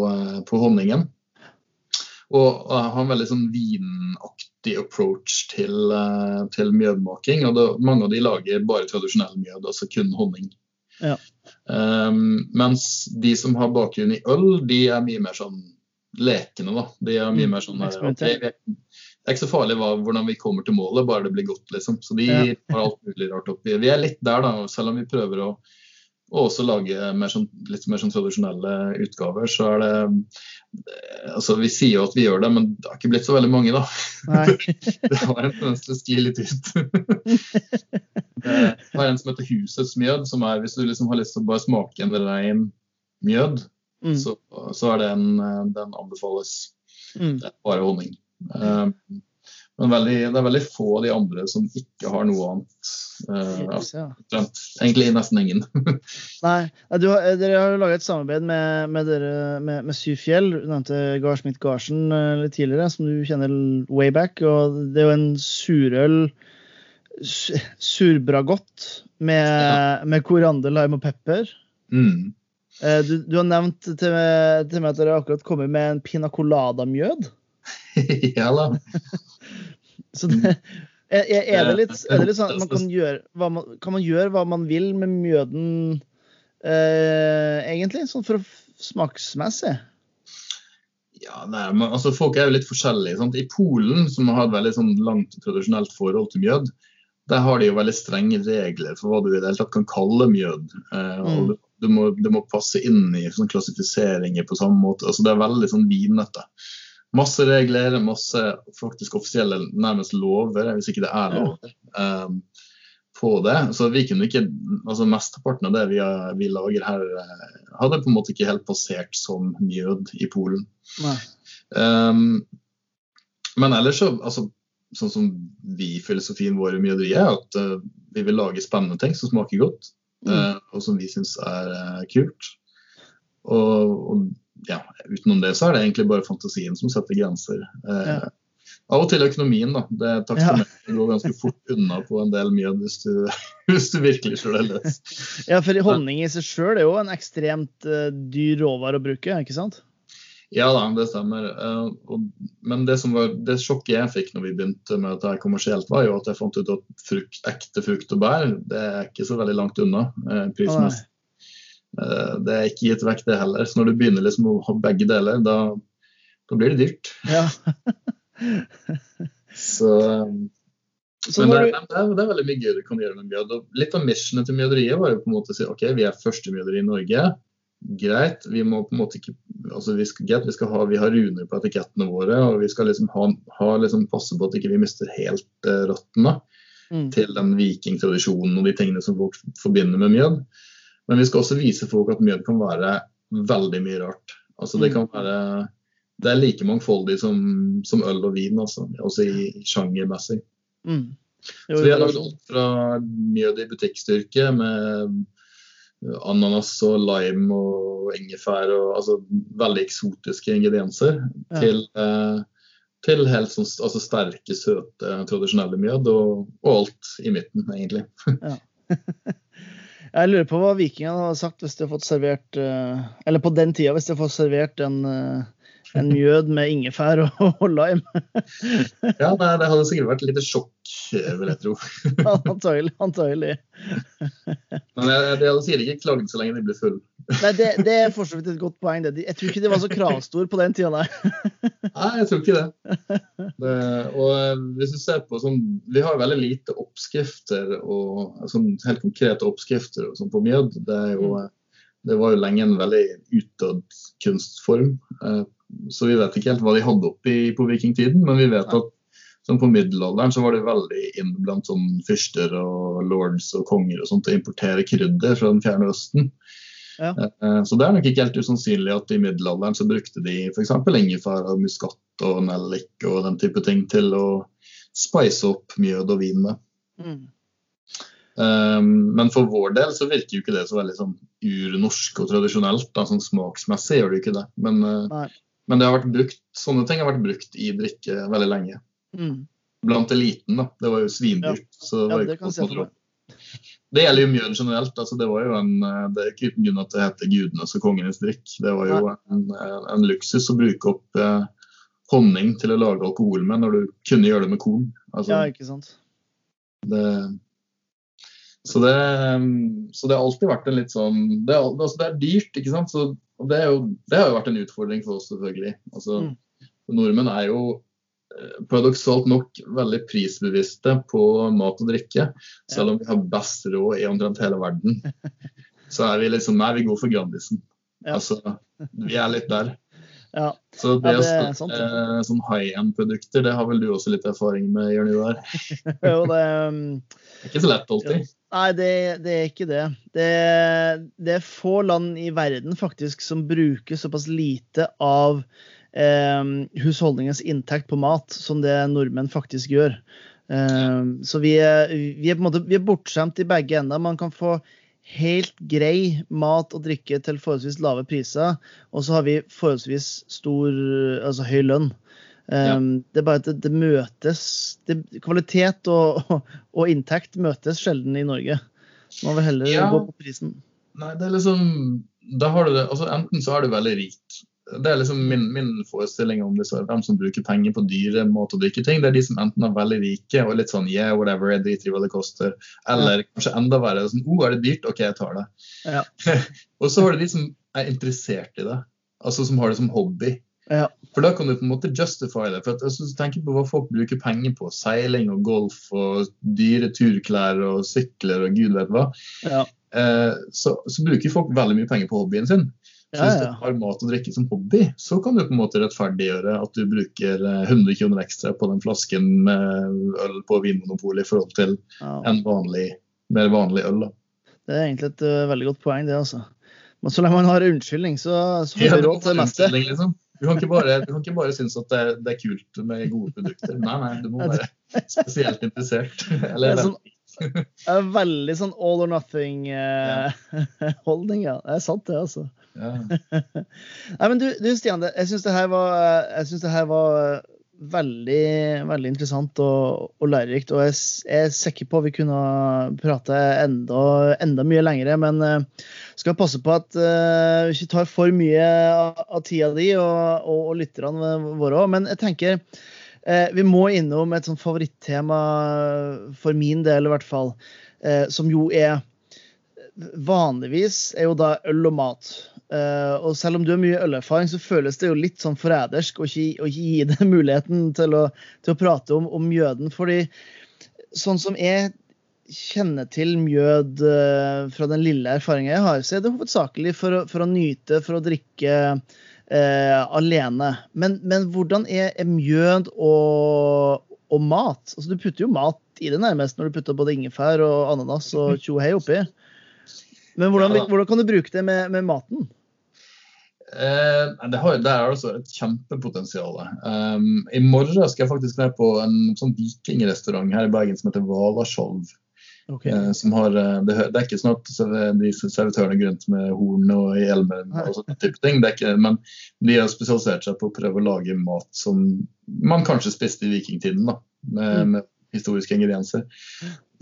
på honningen. Og har en veldig sånn vinaktig riktig approach til, eh, til mjødmaking. og det, Mange av de lager bare tradisjonell mjød, altså kun honning. Ja. Um, mens de som har bakgrunn i øl, de er mye mer sånn lekende. da. De er mye mm. mer sånn her, okay, Det er ikke så farlig hva, hvordan vi kommer til målet, bare det blir godt. liksom. Så de ja. har alt mulig rart oppi. Vi er litt der, da, selv om vi prøver å og også lage mer sånn, litt mer sånn tradisjonelle utgaver, så er det altså Vi sier jo at vi gjør det, men det har ikke blitt så veldig mange, da. *laughs* det har en tendens til å skli litt ut. *laughs* det er en som heter Husets mjød, som er hvis du liksom har lyst til å bare smake en rein mjød, mm. så, så, er det en, den anbefales. Mm. Det er bare honning. Um, men veldig, det er veldig få av de andre som ikke har noe annet. Uh, ja. Egentlig nesten ingen. *laughs* Nei, du, Dere har jo laget et samarbeid med, med, dere, med, med Syv Fjell. Du nevnte Gard Smith Garsen uh, litt tidligere, som du kjenner way back. og Det er jo en surøl surbragott med, ja. med koriander, lime og pepper. Mm. Du, du, har nevnt til, til meg at dere akkurat kommer med en pina colada-mjød. *laughs* ja da. *laughs* Så det, er, er, det litt, er, det litt, sånn at man kan gjøre, man, kan man gjøre hva man vil med mjøden eh, egentlig? Sånn for smaksmessig? Ja, nei, men, altså Folk er jo litt forskjellige. Sant? I Polen, som har et veldig sånn, langt tradisjonelt forhold til mjød, der har de jo veldig strenge regler for hva du i det hele tatt kan kalle mjød. Eh, mm. det, må, det, må, passe inn i sånn klassifiseringer på samme måte. altså Det er veldig sånn vinete. Masse regler, masse faktisk offisielle nærmest lover, hvis ikke det er lover, um, på det. Så vi kunne ikke, altså Mesteparten av det vi, vi, lager her, eh, hadde på en måte ikke helt passert som mjød i Polen. Um, men ellers så altså, sånn som vi, filosofien vår i mjøderiet, er at uh, vi vil lage spennende ting som smaker godt, uh, og som vi syns er uh, kult. Og, og, ja, utenom det så er det egentlig bare fantasien som setter grenser. Ja. Av og til økonomien, da. Det Taksameteret ja. går ganske fort unna på en del mjød hvis, *laughs* hvis, du virkelig slår deg løs. Ja, for honning i seg sjøl er jo en ekstremt dyr råvare å bruke, ikke sant? Ja da, det stemmer. Uh, og, men det, som var, det sjokket jeg fikk når vi begynte med dette kommersielt, var jo at jeg fant ut at frukt, ekte frukt og bær det er ikke så veldig langt unna uh, prismessig. Uh, det er ikke gitt vekk, det heller. Så når du begynner liksom å ha begge deler, da, da blir det dyrt. Ja. *laughs* så, så men det, du... det, er, det, er, veldig mye gøy du kan gjøre med mjød. Litt av missionet til mjøderiet var jo på en måte å si ok, vi er første mjøderi i Norge greit, vi må på en måte ikke altså vi skal, get, vi, skal ha, vi har runer på etikettene våre, og vi skal liksom ha, ha liksom passe på at ikke vi mister helt eh, røttene mm. til den vikingtradisjonen og de tingene som folk forbinder med mjød. Men vi skal også vise folk at mjød kan være veldig mye rart. Altså det mm. kan være det er like mangfoldig som, som øl og vin, altså, også i sjangermessig. Mm. Så vi har lagd alt fra mjød i butikkstyrke med ananas og lime og ingefær og altså veldig eksotiske ingredienser ja. til, eh, til, helt sånn altså sterke, søte, tradisjonelle mjød og, og, alt i midten, egentlig. ja. *laughs* *laughs* Jeg lurer på hva vikingene hadde sagt hvis de fått servert eh, Eller på den tida, hvis de hadde fått servert en, eh, en *laughs* mjød med ingefær og, og lime. ja, nei, det hadde sikkert vært et lite sjokk, vil jeg tro. *laughs* antagelig. antagelig. Men jeg, jeg, sier ikke klagd så lenge de blir full. nei, det, det er for så vidt et godt poeng. Det. Jeg tror ikke de var så kravstore på den tida, nei. *laughs* nei, jeg tror ikke det. det. Og eh, hvis du ser på sånn Vi har veldig lite oppskrifter og sånn helt konkrete oppskrifter og sånn på mjød. Det jo mm. Det var jo lenge en veldig utdødd kunstform. Eh, så vi vet ikke helt hva de hadde oppi på vikingtiden, men vi vet at som på middelalderen så var det veldig inn blant sånn fyrster og lords og konger og sånt å importere krydder fra den fjerne østen. Ja. Eh, så det er nok ikke helt usannsynlig at i middelalderen så brukte de f.eks. ingefær og muskat og nellik og den type ting til å spice opp mjød og vin med. Mm. Um, men for vår del så virker jo ikke det så veldig sånn urnorsk og tradisjonelt. Da, sånn Smaksmessig gjør det jo ikke det. Men, uh, men det har vært brukt, sånne ting har vært brukt i drikke veldig lenge. Mm. Blant eliten, da. Det var jo svindyrt. Ja. Så det, ja, det, kan det gjelder jo mjøl generelt. altså Det var jo en, eh, det er ikke uten grunn at det heter gudenes og kongenes drikk. Det var jo en, en, luksus å bruke opp eh, honning til å lage alkohol med, når du kunne gjøre det med korn. Altså, ja, ikke sant. Det, så det, så det, har alltid vært en litt sånn Det, altså det er dyrt, ikke sant. Så, det, jo, det, har jo vært en utfordring for oss, selvfølgelig. Altså, mm. Nordmenn er jo eh, paradoksalt nok veldig prisbevisste på mat og drikke. Selv om vi har best råd i omtrent hele verden, *laughs* så er vi liksom Nei, vi går for Grandisen. Ja. Altså, vi er litt der. Ja. Så det, ja, det er sånn, eh, sånn high end-produkter, det har vel du også litt erfaring med, Jørn Ivar? *laughs* jo, det, um, er ikke så lett alltid. Nei, det, det, er ikke det. det. det. er få land i verden faktisk som bruker såpass lite av eh, husholdningens inntekt på mat som det nordmenn faktisk gjør. Eh, så vi er, vi er, på en måte, vi er bortskjemt i begge ender. Man kan få helt grei mat og drikke til forholdsvis lave priser, og så har vi forholdsvis stor, altså høy lønn. Ja. Um, det er bare at det, det møtes det, Kvalitet og, og, inntekt møtes sjelden i Norge. Man vil heller ja. gå på prisen. Nei, det er liksom da har du det, altså Enten så er du veldig rik. Det er liksom min, min forestilling om disse, hvem som bruker penger på dyre måter å drikke ting. Det er de som enten er veldig rike og litt sånn yeah, whatever, jeg driter i hva det koster. Eller ja. kanskje enda verre. sånn, oh, er det dyrt? OK, jeg tar det. Ja. *laughs* og så har du de som er interessert i det. Altså som har det som hobby. Ja. For da kan du på en måte justify det. For at, altså, tenker på hva folk bruker penger på. Seiling og golf og dyre turklær og sykler og gud vet hva. Ja. Eh, så, så, bruker folk veldig mye penger på hobbyen sin. Hvis du har mat og drikke som hobby, så kan du på en måte rettferdiggjøre at du bruker 100 eh, kroner ekstra på den flasken med øl på Vinmonopolet i forhold til en vanlig, mer vanlig øl. Da. Det er egentlig et uh, veldig godt poeng, det. altså. Men så lenge man har unnskyldning, så, så får vi råd til det meste. Liksom. Du kan ikke bare, du kan ikke bare synes at det er, det er kult med gode produkter. Nei, nei, du må være spesielt interessert. *laughs* Eller, det er sånn, veldig sånn all or nothing-holdning, *laughs* ja. Det er sant, det, altså. Ja. *laughs* Nei, men du, du Stian, jeg syns det her var, jeg synes det her var veldig, veldig interessant og, og lærerikt. Og jeg, jeg, er sikker på at vi kunne prate enda, enda mye lengre. Men uh, skal passe på at uh, vi ikke tar for mye av, av tida di og, og, og lytterne våre òg. Men jeg tenker uh, vi må innom et sånt favorittema for min del, i hvert fall. som jo er Vanligvis er jo da øl og mat. Eh, og selv om du har mye ølerfaring, så føles det jo litt sånn forrædersk å ikke, gi *laughs* deg muligheten til å, til å prate om, om, mjøden. Fordi sånn som jeg kjenner til mjød uh, fra den lille erfaringa jeg har, så er det hovedsakelig for å, for å nyte, for å drikke uh, alene. Men, men, hvordan er, er mjød og, og, mat? Altså, du putter jo mat i det nærmest når du putter både ingefær og ananas og tjohei oppi. Men hvordan, hvordan, kan du bruke det med, med maten? Eh, det, har, der er altså et kjempepotensial. Um, I morgen skal jeg faktisk ned på en sånn vikingrestaurant her i Bergen som heter Valaskjolv. Okay. Eh, som har, eh, det, det, er ikke sånn at de servitørene går rundt med horn og hjelmer og sånne type ting. Det ikke, men de har spesialisert seg på å prøve å lage mat som man kanskje spiste i vikingtiden. da, med, mm. med historiske ingredienser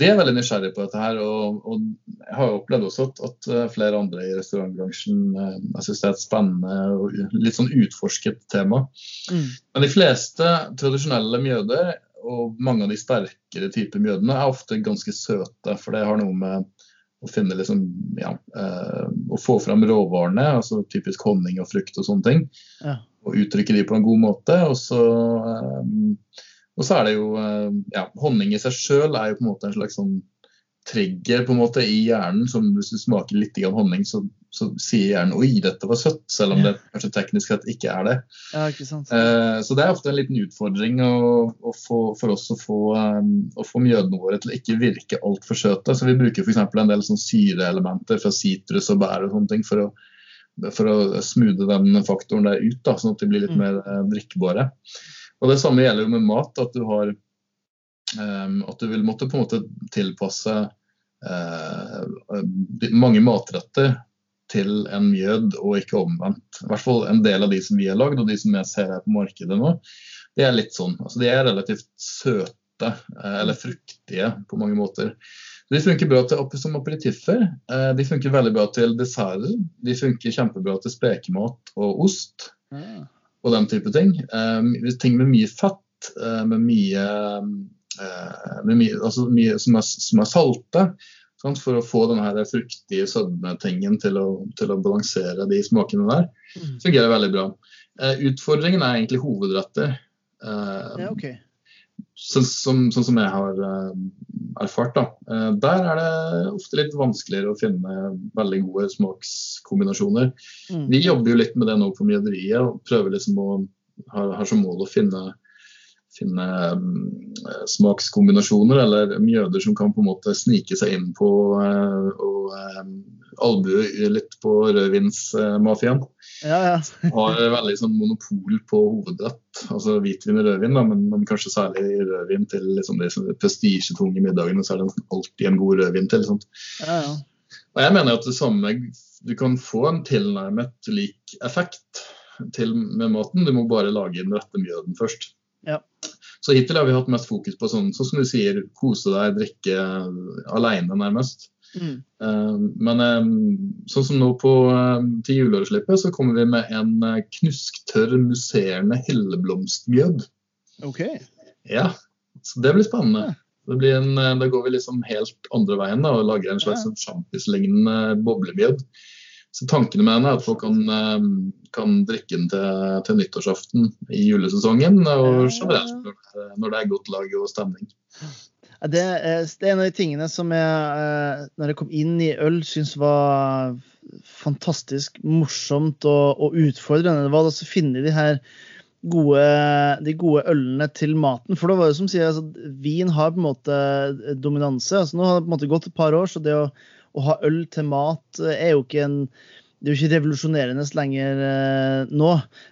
de er veldig nysgjerrige på dette her. Og, og jeg har opplevd også at, at, eh, flere andre i restaurantbransjen eh, jeg synes det er et spennende og litt sånn utforsket tema. Mm. Men de fleste tradisjonelle mjøder og mange av de sterkere typer mjødene er ofte ganske søte. For det har noe med å finne liksom, ja, eh, å få fram råvarene, altså typisk honning og frukt og sånne ting. Ja. Og uttrykke de på en god måte. Og så eh, og så er det jo eh, ja, Honning i seg sjøl er jo på en måte en slags sånn trigger på en måte i hjernen. som Hvis du smaker litt honning, så, så sier hjernen 'oi, dette var søtt', selv om det kanskje teknisk sett ikke er det. Ja, ikke sant. Eh, så det er ofte en liten utfordring å, å få, for oss å få, um, å få mjødene våre til å ikke virke altfor søte. Så vi bruker f.eks. en del sånn syreelementer fra sitrus og bær og sånne ting for å, for å smoothe den faktoren der ut, da, sånn at de blir litt mm. mer eh, drikkbare. Og Det samme gjelder jo med mat. At du, har, um, at du vil måtte på en måte tilpasse uh, mange matretter til en mjød, og ikke omvendt. I hvert fall en del av de som vi har lagd, og de som jeg ser her på markedet nå, de er litt sånn. Altså, de er relativt søte, uh, eller fruktige på mange måter. De funker bra til, som aperitifer. Uh, de funker veldig bra til desserter. De funker kjempebra til spekemat og ost. Og den type ting. Um, ting med mye fett, med mye, med mye, altså mye som, er, som, er, salte. For å få denne fruktige sødmetingen til, til, å balansere de smakene der. Mm. Fungerer veldig bra. Uh, utfordringen er egentlig hovedretter. ja, okay sånn som, sånn som jeg har uh, erfart, da. Der er det ofte litt vanskeligere å finne veldig gode smakskombinasjoner. Mm. Vi jobber jo litt med det nå på mjøderiet og prøver liksom å har, har som mål å finne, finne um, smakskombinasjoner eller mjøder som kan på en måte snike seg inn på uh, og um, albue litt på rødvinsmafiaen. Ja, ja. *laughs* har veldig sånn monopol på hovedrett, altså hvitvin og rødvin, da, men, men, kanskje særlig rødvin til liksom, de prestisjetunge middagene. Så er det alltid en god rødvin til. Sånt. Ja, ja. Og jeg mener at det samme, Du kan få en tilnærmet lik effekt til med maten, du må bare lage den rette mjøden først. Ja. Så hittil har vi hatt mest fokus på sånn, sånn som du sier, kose deg, drikke alene nærmest. Mm. Uh, men uh, sånn som nå på, uh, til juleårsslippet, så kommer vi med en knusktørr, musserende helleblomstmjød. Okay. Ja, så det blir spennende. Det blir en, da går vi liksom helt andre veien da, og lager en slags ja. Sånn sjampislignende boblemjød. Så tankene med den er at folk kan, kan drikke den til, til, nyttårsaften i julesesongen, og generelt når, det er godt lag og stemning. Det er, det er, en av de tingene som jeg, eh, når jeg kom inn i øl, syns var fantastisk morsomt og, og utfordrende. Det var å finne de her gode, de gode ølene til maten. For det var jo som sier, altså, vin har på en måte dominanse. Altså, nå har det på en måte gått et par år, så det å, å ha øl til mat er jo ikke en det er jo ikke revolusjonerende lenger eh, nå,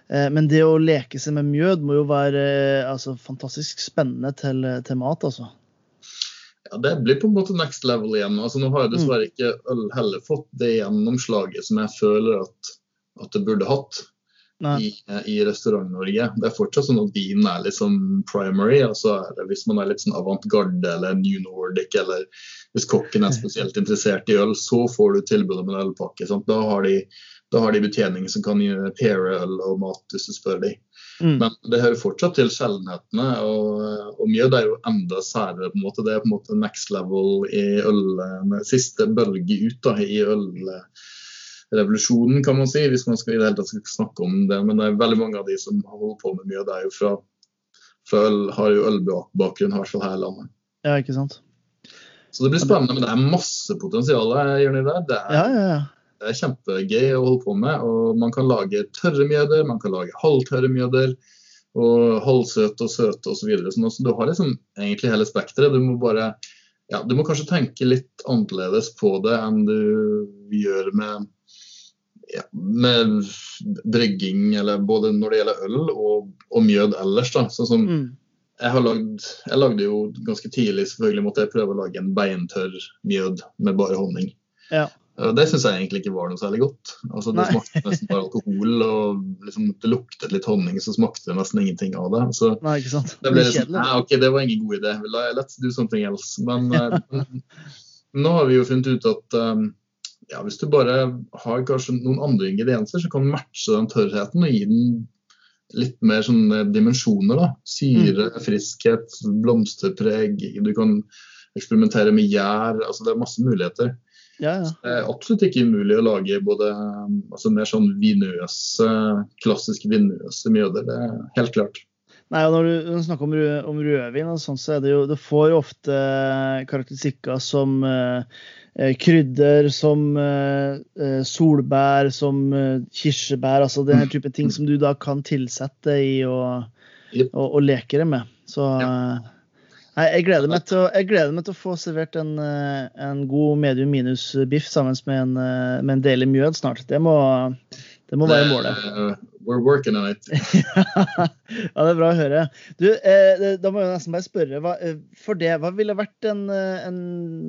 eh, men det å leke seg med mjød må jo være eh, altså, fantastisk spennende til, til, mat, altså. Ja, Det blir på en måte next level igjen. Altså, nå har jeg dessverre ikke øl heller fått det gjennomslaget som jeg føler at, at det burde hatt i, i Restaurant-Norge. Det er fortsatt sånn at vin er litt sånn primary. altså Hvis man er litt sånn avantgarde eller New Nordic, eller hvis kokken er spesielt interessert i øl, så får du tilbud om en ølpakke. Sant? Da har de da har de betjening som kan paire øl og mat, hvis du spør dem. Mm. Men det hører fortsatt til sjeldenhetene, og, og det er jo enda særere. på en måte. Det er på en måte next level i øl, siste bølge ut da, i øl revolusjonen, kan man si, hvis man skal i det hele tatt skal snakke om det. Men det er veldig mange av de som holder på med mye, det er jo fra, fra øl, har jo ølbakgrunn, i her i landet. Ja, ikke sant. Så det blir spennende, men det er masse potensial gjør det. Det er, ja, ja, ja. det er kjempegøy å holde på med. og Man kan lage tørre mjøder, man kan lage halvtørre mjøder. Og halvsøte og søte osv. Så videre. så du har liksom egentlig hele spekteret. Du må bare ja, du må kanskje tenke litt annerledes på det enn du gjør med ja, med brygging, eller både når det gjelder øl og, og mjød ellers. da, sånn som mm. Jeg, har lagd, jeg lagde jo ganske tidlig selvfølgelig måtte jeg prøve å lage en beintørr mjød med bare honning. Ja. Det syns jeg egentlig ikke var noe særlig godt. Altså, det Nei. smakte nesten bare alkohol, og liksom, det luktet litt honning, så smakte det nesten ingenting av det. Så Nei, ikke sant? Det, ble liksom, Nei, ok, det var ingen god idé. Let's do something else. Men *laughs* uh, nå har vi jo funnet ut at um, ja, hvis du bare har kanskje noen andre ingredienser, så kan du matche den tørrheten og gi den litt mer sånne dimensjoner. da. Syre, mm. friskhet, blomsterpreg. Du kan eksperimentere med gjær. altså Det er masse muligheter. Ja, ja. Det er absolutt ikke umulig å lage både altså mer sånn vinøse, klassisk vinøse mjøder. Det er helt klart. Nei, og Når du, snakker om, rød, om rødvin, og sånt, så er det jo, det får du ofte karakteristikker som eh, krydder, som eh, solbær, som eh, kirsebær. altså Den type ting som du da kan tilsette i og, yep. og, og leke det med. Så ja. Nei, jeg gleder, meg til å, jeg gleder meg til å få servert en, en god medium minus biff sammen med en, med en deilig mjød snart. Det må, det må være målet. We're working on it. *laughs* ja, det er bra å høre. Du, eh, da må jeg nesten bare spørre. Hva, eh, for det, hva ville vært en, eh, en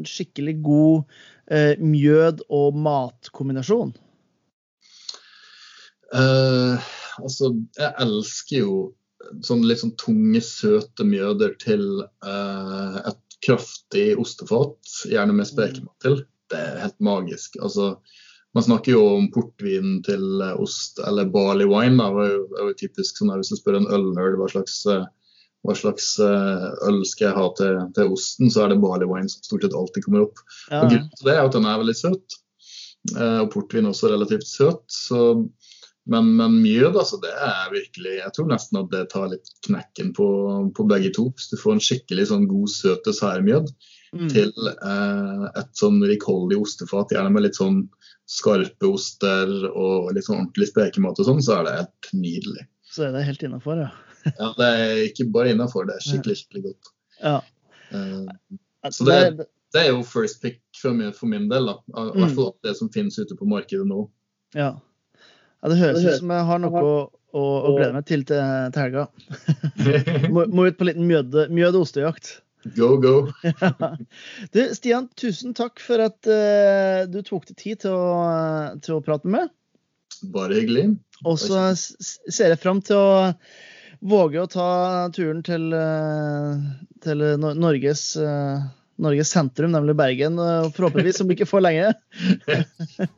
skikkelig god eh, mjød- og matkombinasjon? Uh, altså, jeg elsker jo sånn litt sånn tunge, søte mjøder til uh, et kraftig ostefat, gjerne med spekemat til. Det er helt magisk. Altså, man snakker jo om portvin til eh, ost eller barley wine. Da. Det er jo, er jo typisk sånn Hvis du spør en ølnerd hva slags, eh, hva slags eh, øl skal jeg ha til, til, osten, så er det barley wine som stort sett alltid kommer opp. Ja. Og Grunnen til det er at den er veldig søt. Og portvin også relativt søt. Så, men, men mjød, altså, det er virkelig Jeg tror nesten at det tar litt knekken på, på begge to. Hvis du får en skikkelig sånn god, søt dessertmjød mm. til eh, et sånn rikholdig ostefat, gjerne med litt sånn skarpe oster og litt sånn ordentlig spekemat og sånn, så er det helt nydelig. Så er det helt innafor, ja. *laughs* ja, det er ikke bare innafor, det er skikkelig, skikkelig godt. Ja. Eh, så det, det, er jo first pick for min, for min del, da. I hvert mm. fall det som finnes ute på markedet nå. Ja. Ja det høres ut som jeg har noe å, å, å glede meg til til, til helga. *laughs* må, må, ut på en liten mjød- og ostejakt. Go, go. *laughs* du, Stian, tusen takk for at uh, du tok deg tid til å, til å prate med meg. Bare hyggelig. Og så ser jeg fram til å våge å ta turen til, uh, til Norges, uh, Norges sentrum, nemlig Bergen. Forhåpentligvis om ikke for lenge. ja,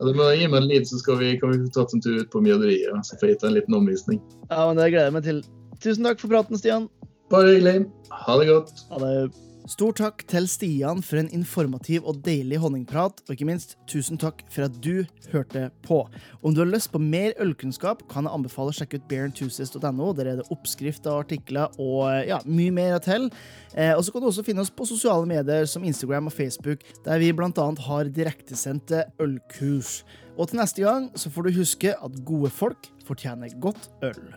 du må gi meg en lyd, så skal vi, kan vi ta en tur ut på Mjøderiet. Så får jeg gitt en liten omvisning. Ja, men Det gleder jeg meg til. Tusen takk for praten, Stian. Bare hyggelig. Ha det godt. Ha det. Stor takk til Stian for en informativ og deilig honningprat, og ikke minst tusen takk for at du hørte på. Om du har lyst på mer ølkunnskap, kan jeg anbefale å sjekke ut bearenthusiast.no. Der er det oppskrifter, artikler og ja, mye mer til. Eh, og så kan du også finne oss på sosiale medier som Instagram og Facebook, der vi bl.a. har direktesendte ølkurs. Og til neste gang så får du huske at gode folk fortjener godt øl.